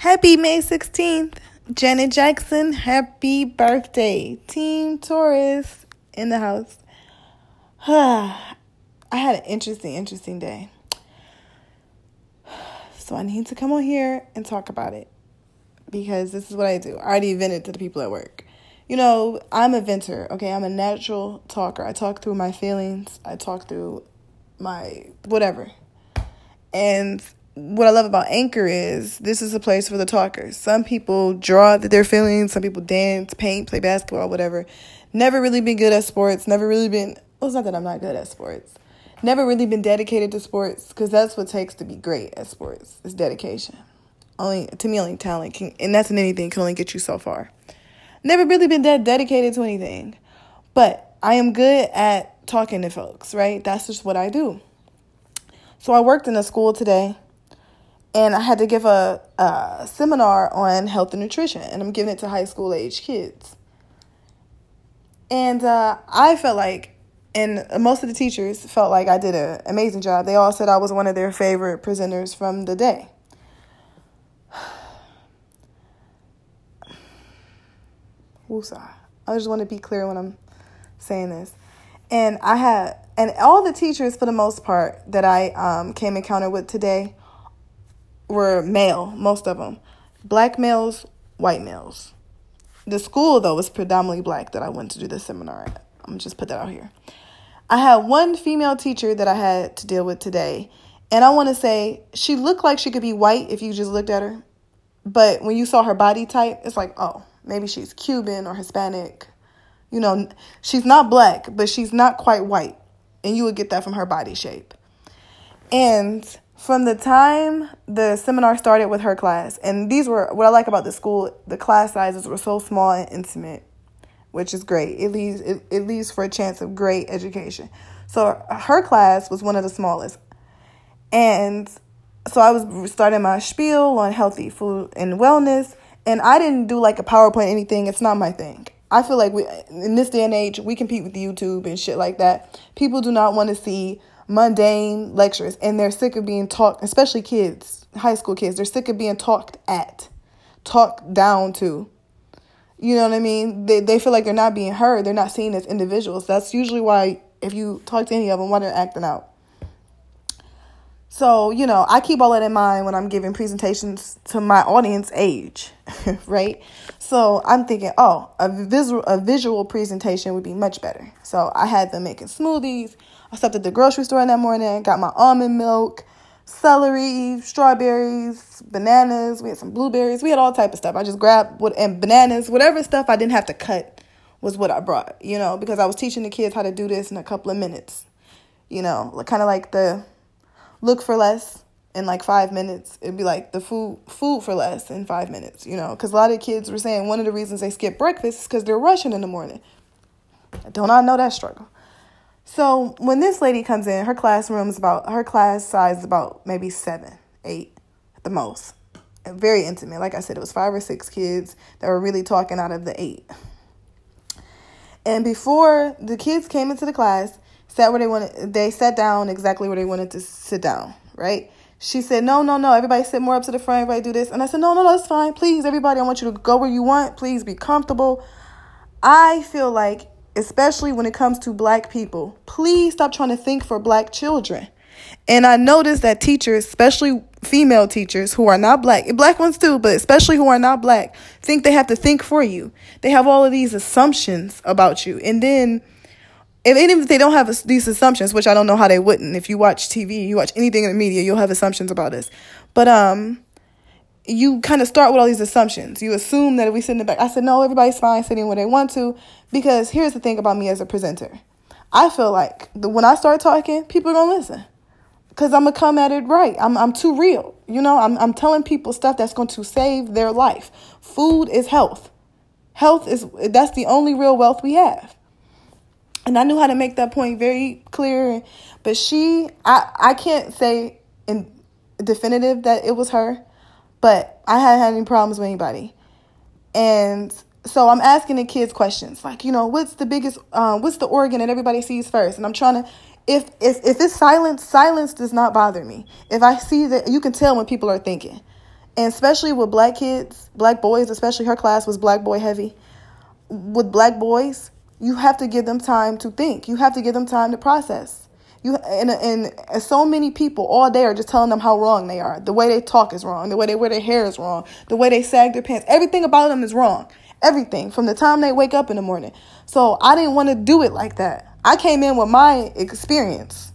Happy May 16th. Janet Jackson, happy birthday. Team Taurus in the house. I had an interesting, interesting day. So I need to come on here and talk about it because this is what I do. I already vented to the people at work. You know, I'm a venter, okay? I'm a natural talker. I talk through my feelings, I talk through my whatever. And what I love about Anchor is this is a place for the talkers. Some people draw their feelings, some people dance, paint, play basketball, whatever. Never really been good at sports, never really been, well, it's not that I'm not good at sports. Never really been dedicated to sports because that's what takes to be great at sports is dedication. Only to me, only talent can, and that's in anything can only get you so far. Never really been that dedicated to anything, but I am good at talking to folks. Right, that's just what I do. So I worked in a school today and I had to give a, a seminar on health and nutrition, and I'm giving it to high school age kids. And uh, I felt like, and most of the teachers felt like I did an amazing job. They all said I was one of their favorite presenters from the day. Woosah. I just want to be clear when I'm saying this. And I had, and all the teachers, for the most part, that I um, came encounter with today were male, most of them. Black males, white males. The school, though, was predominantly black that I went to do the seminar at. I'm just put that out here. I had one female teacher that I had to deal with today. And I want to say she looked like she could be white if you just looked at her. But when you saw her body type, it's like, oh, maybe she's Cuban or Hispanic. You know, she's not black, but she's not quite white. And you would get that from her body shape. And from the time the seminar started with her class, and these were what I like about the school, the class sizes were so small and intimate, which is great. It leaves it, it leaves for a chance of great education. So her class was one of the smallest. And so I was starting my spiel on healthy food and wellness, and I didn't do like a PowerPoint anything. It's not my thing. I feel like we in this day and age, we compete with YouTube and shit like that. People do not want to see mundane lectures and they're sick of being talked, especially kids, high school kids, they're sick of being talked at, talked down to. You know what I mean? They, they feel like they're not being heard, they're not seen as individuals. That's usually why, if you talk to any of them, why they're acting out. So, you know, I keep all that in mind when I'm giving presentations to my audience age, right? So I'm thinking, oh, a visual a visual presentation would be much better. So I had them making smoothies. I stopped at the grocery store in that morning, got my almond milk, celery, strawberries, bananas. We had some blueberries. We had all type of stuff. I just grabbed what and bananas, whatever stuff I didn't have to cut was what I brought. You know, because I was teaching the kids how to do this in a couple of minutes. You know, like kind of like the look for less in like five minutes. It'd be like the food food for less in five minutes, you know, because a lot of kids were saying one of the reasons they skip breakfast is because they're rushing in the morning. Don't I know that struggle? So when this lady comes in, her classroom is about her class size is about maybe seven, eight at the most. Very intimate. Like I said, it was five or six kids that were really talking out of the eight. And before the kids came into the class, sat where they wanted they sat down exactly where they wanted to sit down, right? She said, No, no, no, everybody sit more up to the front, everybody do this. And I said, No, no, no, that's fine. Please, everybody, I want you to go where you want. Please be comfortable. I feel like, especially when it comes to black people, please stop trying to think for black children. And I noticed that teachers, especially female teachers who are not black, black ones too, but especially who are not black, think they have to think for you. They have all of these assumptions about you. And then if, even if they don't have these assumptions, which I don't know how they wouldn't, if you watch TV, you watch anything in the media, you'll have assumptions about this. But um, you kind of start with all these assumptions. You assume that if we sit in the back, I said no, everybody's fine sitting where they want to, because here's the thing about me as a presenter, I feel like the, when I start talking, people are gonna listen, because I'm gonna come at it right. I'm I'm too real, you know. I'm I'm telling people stuff that's going to save their life. Food is health. Health is that's the only real wealth we have and I knew how to make that point very clear. But she, I, I can't say in definitive that it was her, but I hadn't had any problems with anybody. And so I'm asking the kids questions like, you know, what's the biggest, um, what's the organ that everybody sees first? And I'm trying to, if if if it's silence, silence does not bother me. If I see that, you can tell when people are thinking. And especially with black kids, black boys, especially her class was black boy heavy. With black boys, you have to give them time to think. You have to give them time to process. You and, and so many people all day are just telling them how wrong they are. The way they talk is wrong. The way they wear their hair is wrong. The way they sag their pants. Everything about them is wrong. Everything from the time they wake up in the morning. So I didn't want to do it like that. I came in with my experience,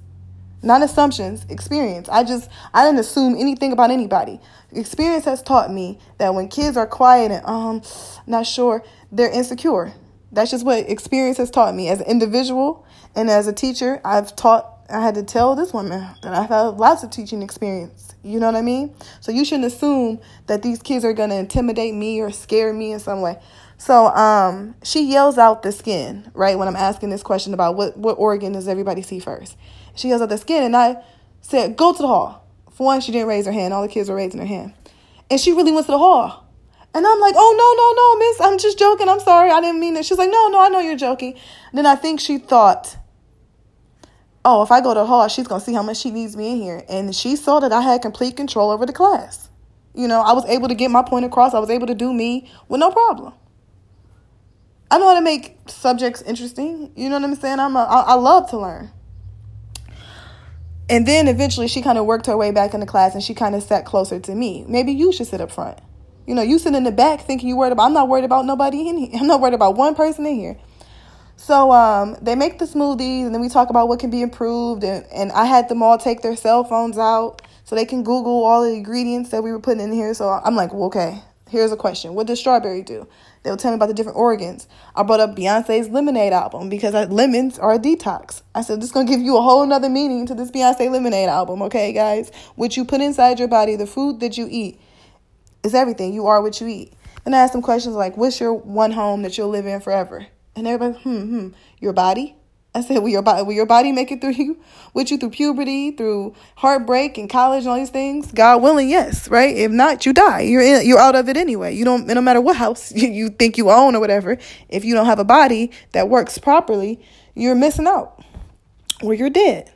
not assumptions, experience. I just I didn't assume anything about anybody. Experience has taught me that when kids are quiet and um not sure, they're insecure. That's just what experience has taught me as an individual and as a teacher. I've taught I had to tell this woman that I've had lots of teaching experience. You know what I mean? So you shouldn't assume that these kids are going to intimidate me or scare me in some way. So um, she yells out the skin, right, when I'm asking this question about what, what organ does everybody see first. She yells out the skin, and I said, Go to the hall. For one, she didn't raise her hand. All the kids were raising their hand. And she really went to the hall. And I'm like, Oh, no, no, no, miss. I'm just joking. I'm sorry. I didn't mean it. She's like, No, no, I know you're joking. And then I think she thought oh, if I go to the hall, she's going to see how much she needs me in here. And she saw that I had complete control over the class. You know, I was able to get my point across. I was able to do me with no problem. I know how to make subjects interesting. You know what I'm saying? I'm a, I, I love to learn. And then eventually she kind of worked her way back in the class and she kind of sat closer to me. Maybe you should sit up front. You know, you sit in the back thinking you're worried about, I'm not worried about nobody in here. I'm not worried about one person in here. So um, they make the smoothies, and then we talk about what can be improved. And, and I had them all take their cell phones out so they can Google all the ingredients that we were putting in here. So I'm like, well, okay, here's a question. What does strawberry do? They'll tell me about the different organs. I brought up Beyonce's Lemonade album because lemons are a detox. I said, this is going to give you a whole nother meaning to this Beyonce Lemonade album, okay, guys? What you put inside your body, the food that you eat, is everything. You are what you eat. And I asked them questions like, what's your one home that you'll live in forever? And everybody, hmm, hmm, your body? I said, will your body, will your body make it through you, with you through puberty, through heartbreak and college and all these things? God willing, yes, right? If not, you die. You're in, you're out of it anyway. You don't, no matter what house you, think you own or whatever, if you don't have a body that works properly, you're missing out or you're dead.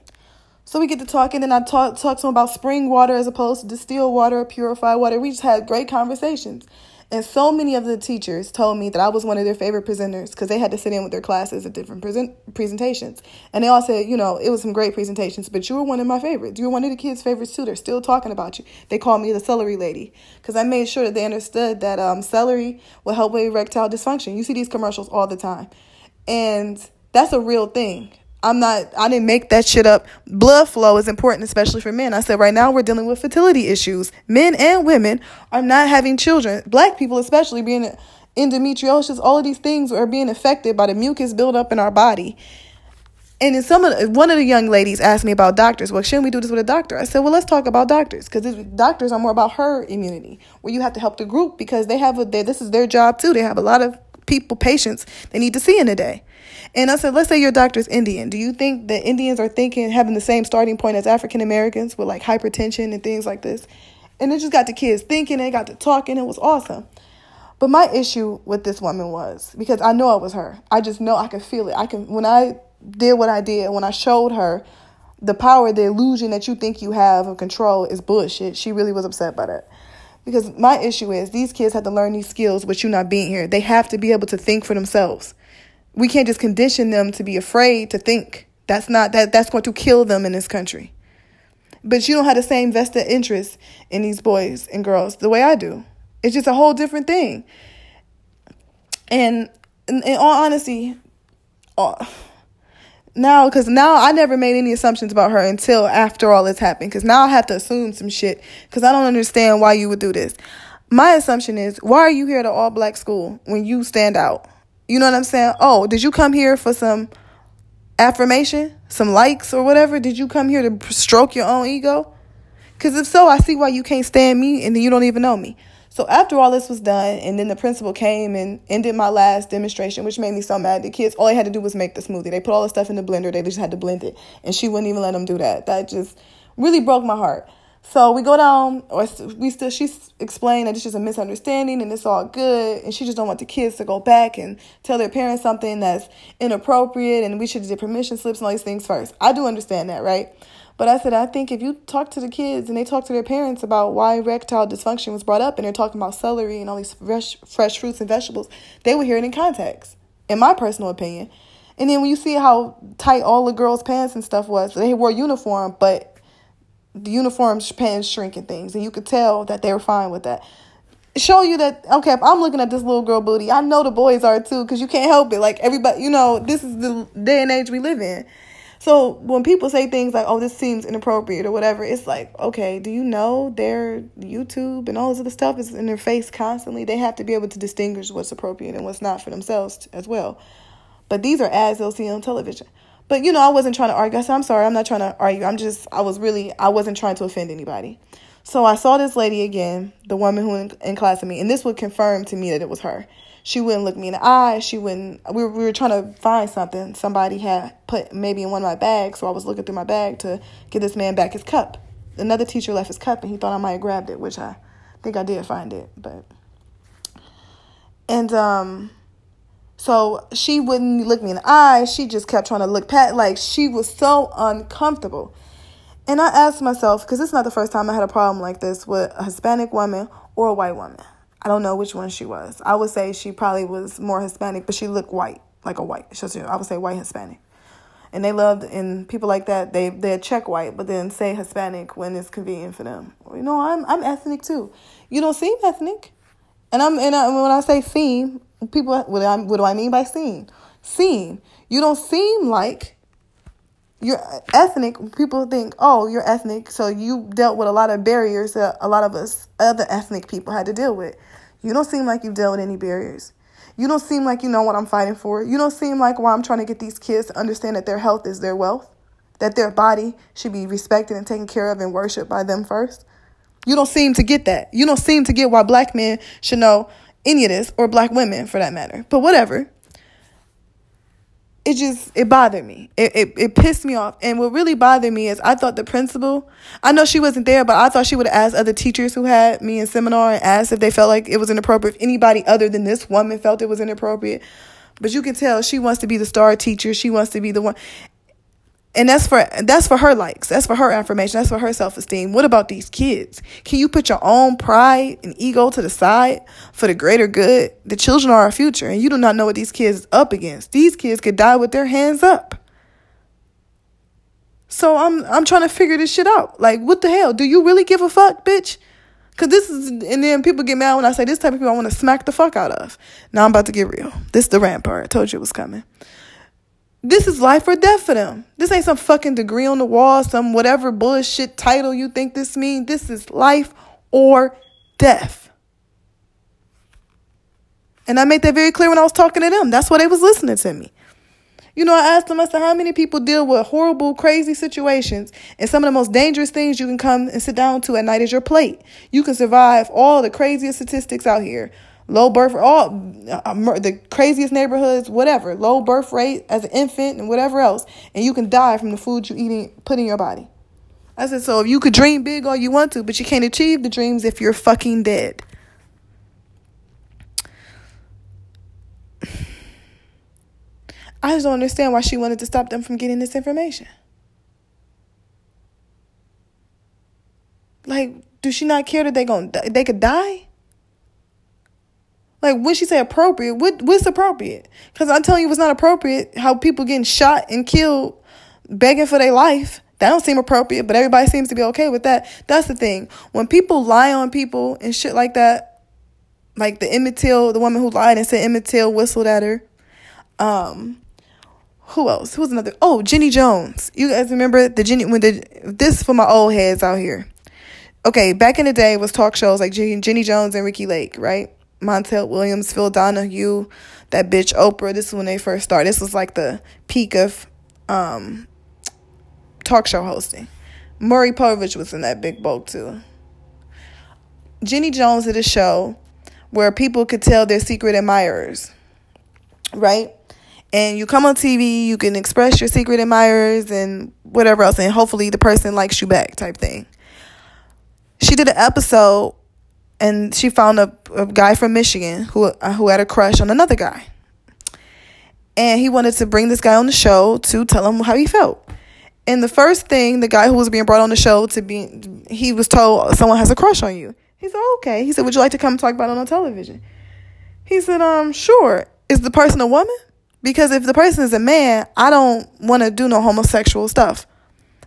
So we get to talking, and I talk, talk to him about spring water as opposed to distilled water, purified water. We just had great conversations. And so many of the teachers told me that I was one of their favorite presenters because they had to sit in with their classes at different present presentations. And they all said, you know, it was some great presentations, but you were one of my favorites. You were one of the kids' favorites too. They're still talking about you. They called me the celery lady because I made sure that they understood that um, celery will help with erectile dysfunction. You see these commercials all the time. And that's a real thing. I'm not, I didn't make that shit up. Blood flow is important, especially for men. I said right now we're dealing with fertility issues. Men and women are not having children. Black people, especially, being endometriosis, all of these things are being affected by the mucus buildup in our body. And in some of the, one of the young ladies asked me about doctors. Well, shouldn't we do this with a doctor? I said, well, let's talk about doctors because doctors are more about herd immunity, where you have to help the group because they have a, they, this is their job too. They have a lot of people, patients they need to see in a day. And I said, let's say your doctor's Indian. Do you think that Indians are thinking, having the same starting point as African Americans with like hypertension and things like this? And it just got the kids thinking, they got to talking. It was awesome. But my issue with this woman was because I know it was her. I just know I could feel it. I can when I did what I did, when I showed her the power, the illusion that you think you have of control is bullshit. She really was upset by that. Because my issue is these kids have to learn these skills with you not being here. They have to be able to think for themselves we can't just condition them to be afraid to think. That's not that that's going to kill them in this country. But you don't have the same vested interest in these boys and girls the way I do. It's just a whole different thing. And in, in all honesty, uh, now because now I never made any assumptions about her until after all this happened. Because now I have to assume some shit because I don't understand why you would do this. My assumption is, why are you here at an all black school when you stand out? You know what I'm saying? Oh, did you come here for some affirmation, some likes or whatever? Did you come here to stroke your own ego? Because if so, I see why you can't stand me and then you don't even know me. So after all this was done, and then the principal came and ended my last demonstration, which made me so mad. The kids, all they had to do was make the smoothie. They put all the stuff in the blender. They just had to blend it, and she wouldn't even let them do that. That just really broke my heart. So we go down, or we still. She's explained that it's just a misunderstanding and it's all good, and she just don't want the kids to go back and tell their parents something that's inappropriate, and we should get permission slips and all these things first. I do understand that, right? But I said, I think if you talk to the kids and they talk to their parents about why erectile dysfunction was brought up and they're talking about celery and all these fresh, fresh fruits and vegetables, they would hear it in context, in my personal opinion. And then when you see how tight all the girls' pants and stuff was, they wore uniform, but the uniform pants shrinking things, and you could tell that they were fine with that. Show you that okay, if I'm looking at this little girl booty, I know the boys are too, because you can't help it. Like everybody, you know, this is the day and age we live in. So when people say things like, "Oh, this seems inappropriate" or whatever, it's like, okay, do you know their YouTube and all this other stuff is in their face constantly? They have to be able to distinguish what's appropriate and what's not for themselves as well. But these are ads they'll see on television. But you know, I wasn't trying to argue. I said, I'm sorry, I'm not trying to argue. I'm just, I was really, I wasn't trying to offend anybody. So I saw this lady again, the woman who in, in class with me, and this would confirm to me that it was her. She wouldn't look me in the eye. She wouldn't. We were, we were trying to find something somebody had put maybe in one of my bags. So I was looking through my bag to get this man back his cup. Another teacher left his cup, and he thought I might have grabbed it, which I think I did find it. But and um, so she wouldn't look me in the eye. She just kept trying to look pat. Like she was so uncomfortable. And I asked myself, because it's not the first time I had a problem like this with a Hispanic woman or a white woman. I don't know which one she was. I would say she probably was more Hispanic, but she looked white, like a white. I would say white Hispanic. And they loved, and people like that, they they check white, but then say Hispanic when it's convenient for them. You know, I'm I'm ethnic too. You don't seem ethnic, and I'm and I, when I say seem, people what, I, what do I mean by seem? Seem. You don't seem like you're ethnic. People think, oh, you're ethnic, so you dealt with a lot of barriers that a lot of us other ethnic people had to deal with. You don't seem like you've dealt with any barriers. You don't seem like you know what I'm fighting for. You don't seem like why I'm trying to get these kids to understand that their health is their wealth, that their body should be respected and taken care of and worshiped by them first. You don't seem to get that. You don't seem to get why black men should know any of this, or black women for that matter. But whatever. It just it bothered me. It, it it pissed me off. And what really bothered me is I thought the principal, I know she wasn't there, but I thought she would have asked other teachers who had me in seminar and asked if they felt like it was inappropriate. If anybody other than this woman felt it was inappropriate. But you can tell she wants to be the star teacher. She wants to be the one and that's for that's for her likes. That's for her affirmation. That's for her self-esteem. What about these kids? Can you put your own pride and ego to the side for the greater good? The children are our future and you do not know what these kids up against. These kids could die with their hands up. So i'm i'm trying to figure this shit out. Like what the hell? Do you really give a fuck bitch? Cause this is, and then people get mad when I say this type of people I want to smack the fuck out of. Now I'm about to get real. This is the rant part. I told you it was coming. This is life or death for them. This ain't some fucking degree on the wall, some whatever bullshit title you think this means. This is life or death. And I made that very clear when I was talking to them. That's why they was listening to me. You know, I asked them, I said, how many people deal with horrible, crazy situations? And some of the most dangerous things you can come and sit down to at night is your plate. You can survive all the craziest statistics out here low birth all uh, the craziest neighborhoods whatever. Low birth rate as an infant and whatever else and you can die from the food you eating put in your body. I said so if you could dream big all you want to but you can't achieve the dreams if you're fucking dead. I just don't understand why she wanted to stop them from getting this information. Like do she not care that they going they could die like when she say appropriate, what what's appropriate? Because I'm telling you, it's not appropriate how people getting shot and killed, begging for their life. That don't seem appropriate, but everybody seems to be okay with that. That's the thing. When people lie on people and shit like that, like the Emmett Till, the woman who lied and said Emmett Till whistled at her. Um, who else? Who's another? Oh, Jenny Jones. You guys remember the Jenny when the this for my old heads out here. Okay, back in the day was talk shows like Jenny Jones and Ricki Lake, right? Montel Williams, Phil Donahue, that bitch Oprah. This is when they first started. This was like the peak of um, talk show hosting. Maury Povich was in that big boat too. Jenny Jones did a show where people could tell their secret admirers, right? And you come on TV, you can express your secret admirers and whatever else, and hopefully the person likes you back, type thing. She did an episode and she found a, a guy from Michigan who uh, who had a crush on another guy. And he wanted to bring this guy on the show to tell him how he felt. And the first thing the guy who was being brought on the show to be, he was told someone has a crush on you. He said, okay. He said, would you like to come talk about it on television? He said, um, sure. Is the person a woman? Because if the person is a man, I don't want to do no homosexual stuff.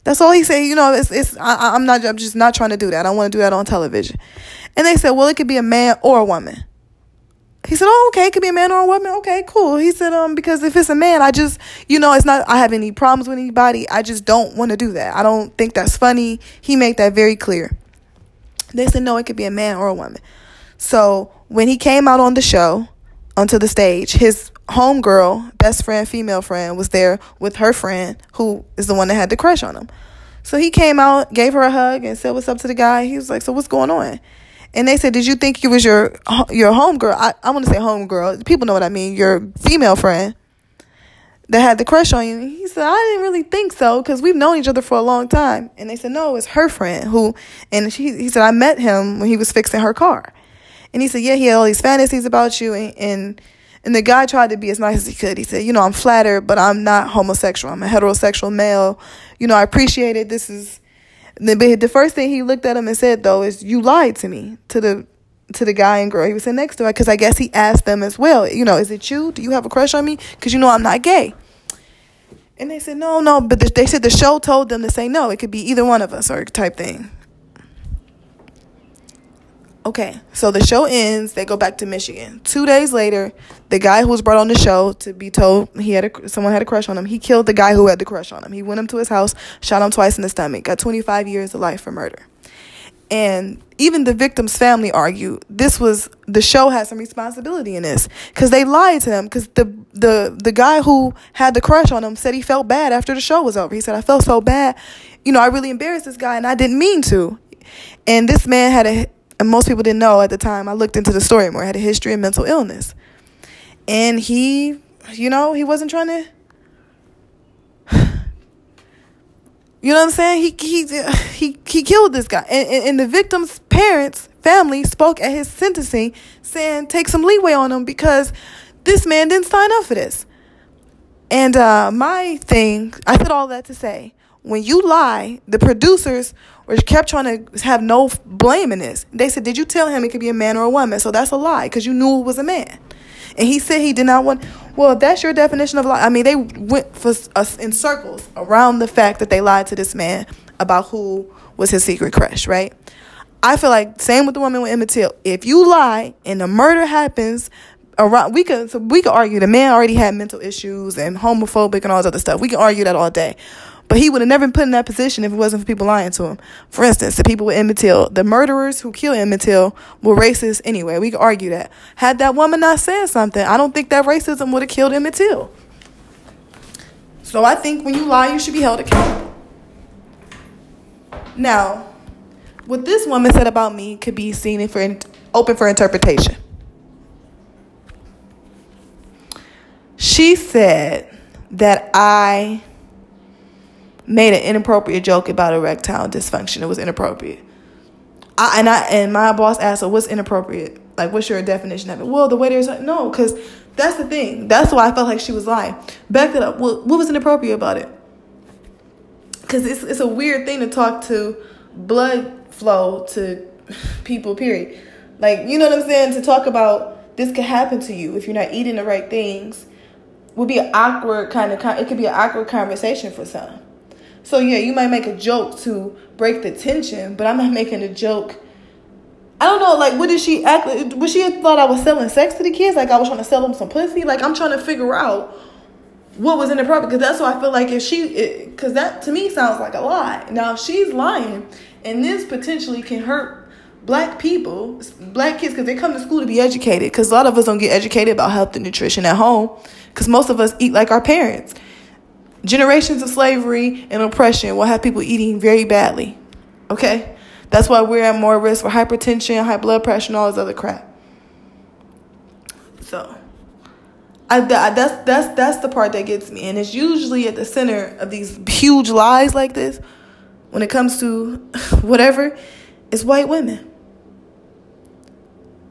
That's all he said. You know, it's it's. I, I'm not. I'm just not trying to do that. I don't want to do that on television. And they said, well, it could be a man or a woman. He said, "Oh, okay, it could be a man or a woman. Okay, cool." He said, "Um, because if it's a man, I just, you know, it's not. I have any problems with anybody. I just don't want to do that. I don't think that's funny." He made that very clear. They said, "No, it could be a man or a woman." So when he came out on the show, onto the stage, his homegirl, best friend, female friend, was there with her friend, who is the one that had the crush on him. So he came out, gave her a hug, and said, "What's up?" to the guy. He was like, "So what's going on?" And they said, "Did you think it was your your homegirl? I I want to say homegirl. People know what I mean. Your female friend that had the crush on you." And he said, "I didn't really think so because we've known each other for a long time." And they said, "No, it's her friend who." And she he said, "I met him when he was fixing her car." And he said, "Yeah, he had all these fantasies about you." And and, and the guy tried to be as nice as he could. He said, "You know, I'm flattered, but I'm not homosexual. I'm a heterosexual male. You know, I appreciate it. This is." The, the first thing he looked at him and said though is, "You lied to me." To the to the guy and girl he was sitting next to, because I guess he asked them as well. You know, is it you? Do you have a crush on me? Because you know I'm not gay. And they said no, no, but the, they said the show told them to say no. It could be either one of us or type thing. Okay, so the show ends. They go back to Michigan. Two days later, the guy who was brought on the show to be told he had a, someone had a crush on him. He killed the guy who had the crush on him. He went him to his house, shot him twice in the stomach, got 25 years to life for murder. And even the victim's family argue this was the show had some responsibility in this because they lied to him because the the the guy who had the crush on him said he felt bad after the show was over. He said I felt so bad, you know, I really embarrassed this guy and I didn't mean to. And this man had a and most people didn't know at the time. I looked into the story more. I Had a history of mental illness, and he, you know, he wasn't trying to. You know what I'm saying? He he he he killed this guy, and, and, and the victim's parents, family spoke at his sentencing, saying take some leeway on him because this man didn't sign up for this. And uh, my thing, I said all that to say, when you lie, the producers were kept trying to have no blame in this. They said, "Did you tell him it could be a man or a woman?" So that's a lie because you knew it was a man. And he said he did not want. Well, that's your definition of lie. I mean, they went for us in circles around the fact that they lied to this man about who was his secret crush, right? I feel like same with the woman with Emmett Till. If you lie and the murder happens around, we could so we could argue the man already had mental issues and homophobic and all this other stuff. We can argue that all day. But he would have never been put in that position if it wasn't for people lying to him. For instance, the people with Emmett Till, the murderers who killed Emmett Till were racist anyway. We could argue that. Had that woman not said something, I don't think that racism would have killed Emmett Till. So I think when you lie, you should be held accountable. Now, what this woman said about me could be seen for open for interpretation. She said that I made an inappropriate joke about erectile dysfunction. It was inappropriate. I, and I and my boss asked her, "What's inappropriate? Like, what's your definition of it?" Well, the way there's like, no, because that's the thing. That's why I felt like she was lying. Back it up. Well, what was inappropriate about it? Because it's it's a weird thing to talk to blood flow to people. Period. Like you know what I'm saying? To talk about this could happen to you if you're not eating the right things would be an awkward kind of. It could be an awkward conversation for some. So yeah, you might make a joke to break the tension, but I'm not making a joke. I don't know, like, what did she act? Was she thought I was selling sex to the kids? Like I was trying to sell them some pussy? Like I'm trying to figure out what was inappropriate because that's why I feel like if she, because that to me sounds like a lie. Now if she's lying, and this potentially can hurt black people, black kids, because they come to school to be educated. Because a lot of us don't get educated about health and nutrition at home, because most of us eat like our parents. Generations of slavery and oppression will have people eating very badly. Okay? That's why we're at more risk for hypertension, high blood pressure, and all this other crap. So, I, that's that's that's the part that gets me, and it's usually at the center of these huge lies like this. When it comes to whatever, it's white women.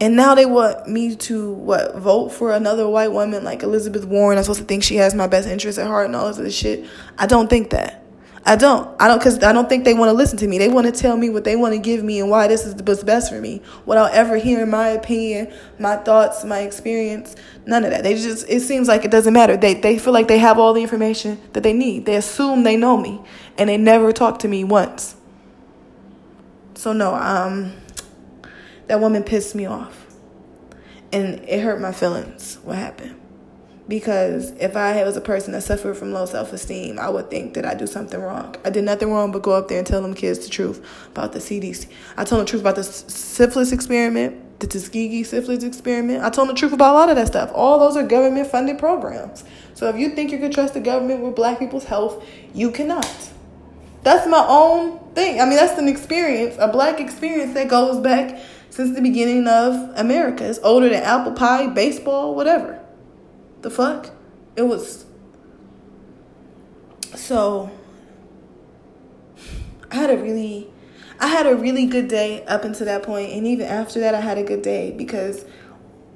And now they want me to what vote for another white woman like Elizabeth Warren. I'm supposed to think she has my best interest at heart and all this other shit. I don't think that. I don't. I don't because I don't think they want to listen to me. They want to tell me what they want to give me and why this is what's best for me, without ever hearing my opinion, my thoughts, my experience. None of that. They just. It seems like it doesn't matter. They they feel like they have all the information that they need. They assume they know me, and they never talk to me once. So no, um, that woman pissed me off, and it hurt my feelings. What happened? because if I was a person that suffered from low self esteem, I would think that I do something wrong. I did nothing wrong but go up there and tell them kids the truth about the CDC. I told them the truth about the syphilis experiment, the Tuskegee syphilis experiment. I told them the truth about a lot of that stuff. All those are government funded programs. So if you think you can trust the government with black people's health, you cannot. That's my own thing. I mean, that's an experience, a black experience that goes back since the beginning of America. It's older than apple pie, baseball, whatever. The fuck? It was. So. I had a really. I had a really good day up until that point, and even after that, I had a good day because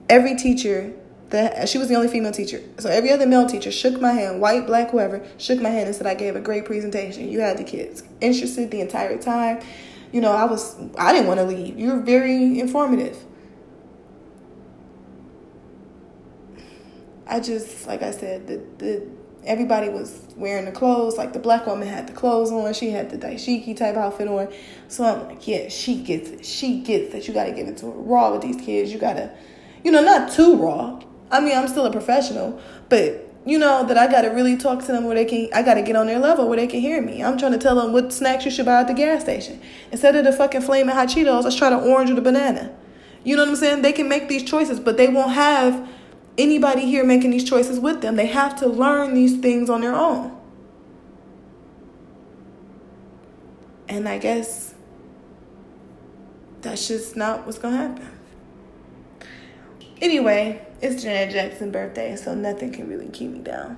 every teacher that she was the only female teacher, so every other male teacher shook my hand, white, black, whoever, shook my hand and said I gave a great presentation. You had the kids interested the entire time. You know, I was I didn't want to leave. You're very informative. I just like I said, the the everybody was wearing the clothes. Like the black woman had the clothes on, she had the dashiki type outfit on. So I'm like, yeah, she gets it. She gets it. You gotta give it to her raw with these kids. You gotta, you know, not too raw. I mean, I'm still a professional, but you know that I gotta really talk to them where they can. I gotta get on their level where they can hear me. I'm trying to tell them what snacks you should buy at the gas station instead of the fucking flaming hot Cheetos. Let's try the orange or the banana. You know what I'm saying? They can make these choices, but they won't have anybody here making these choices with them. They have to learn these things on their own. And I guess that's just not what's to happen. Anyway, it's Janet Jackson's birthday, so nothing can really keep me down.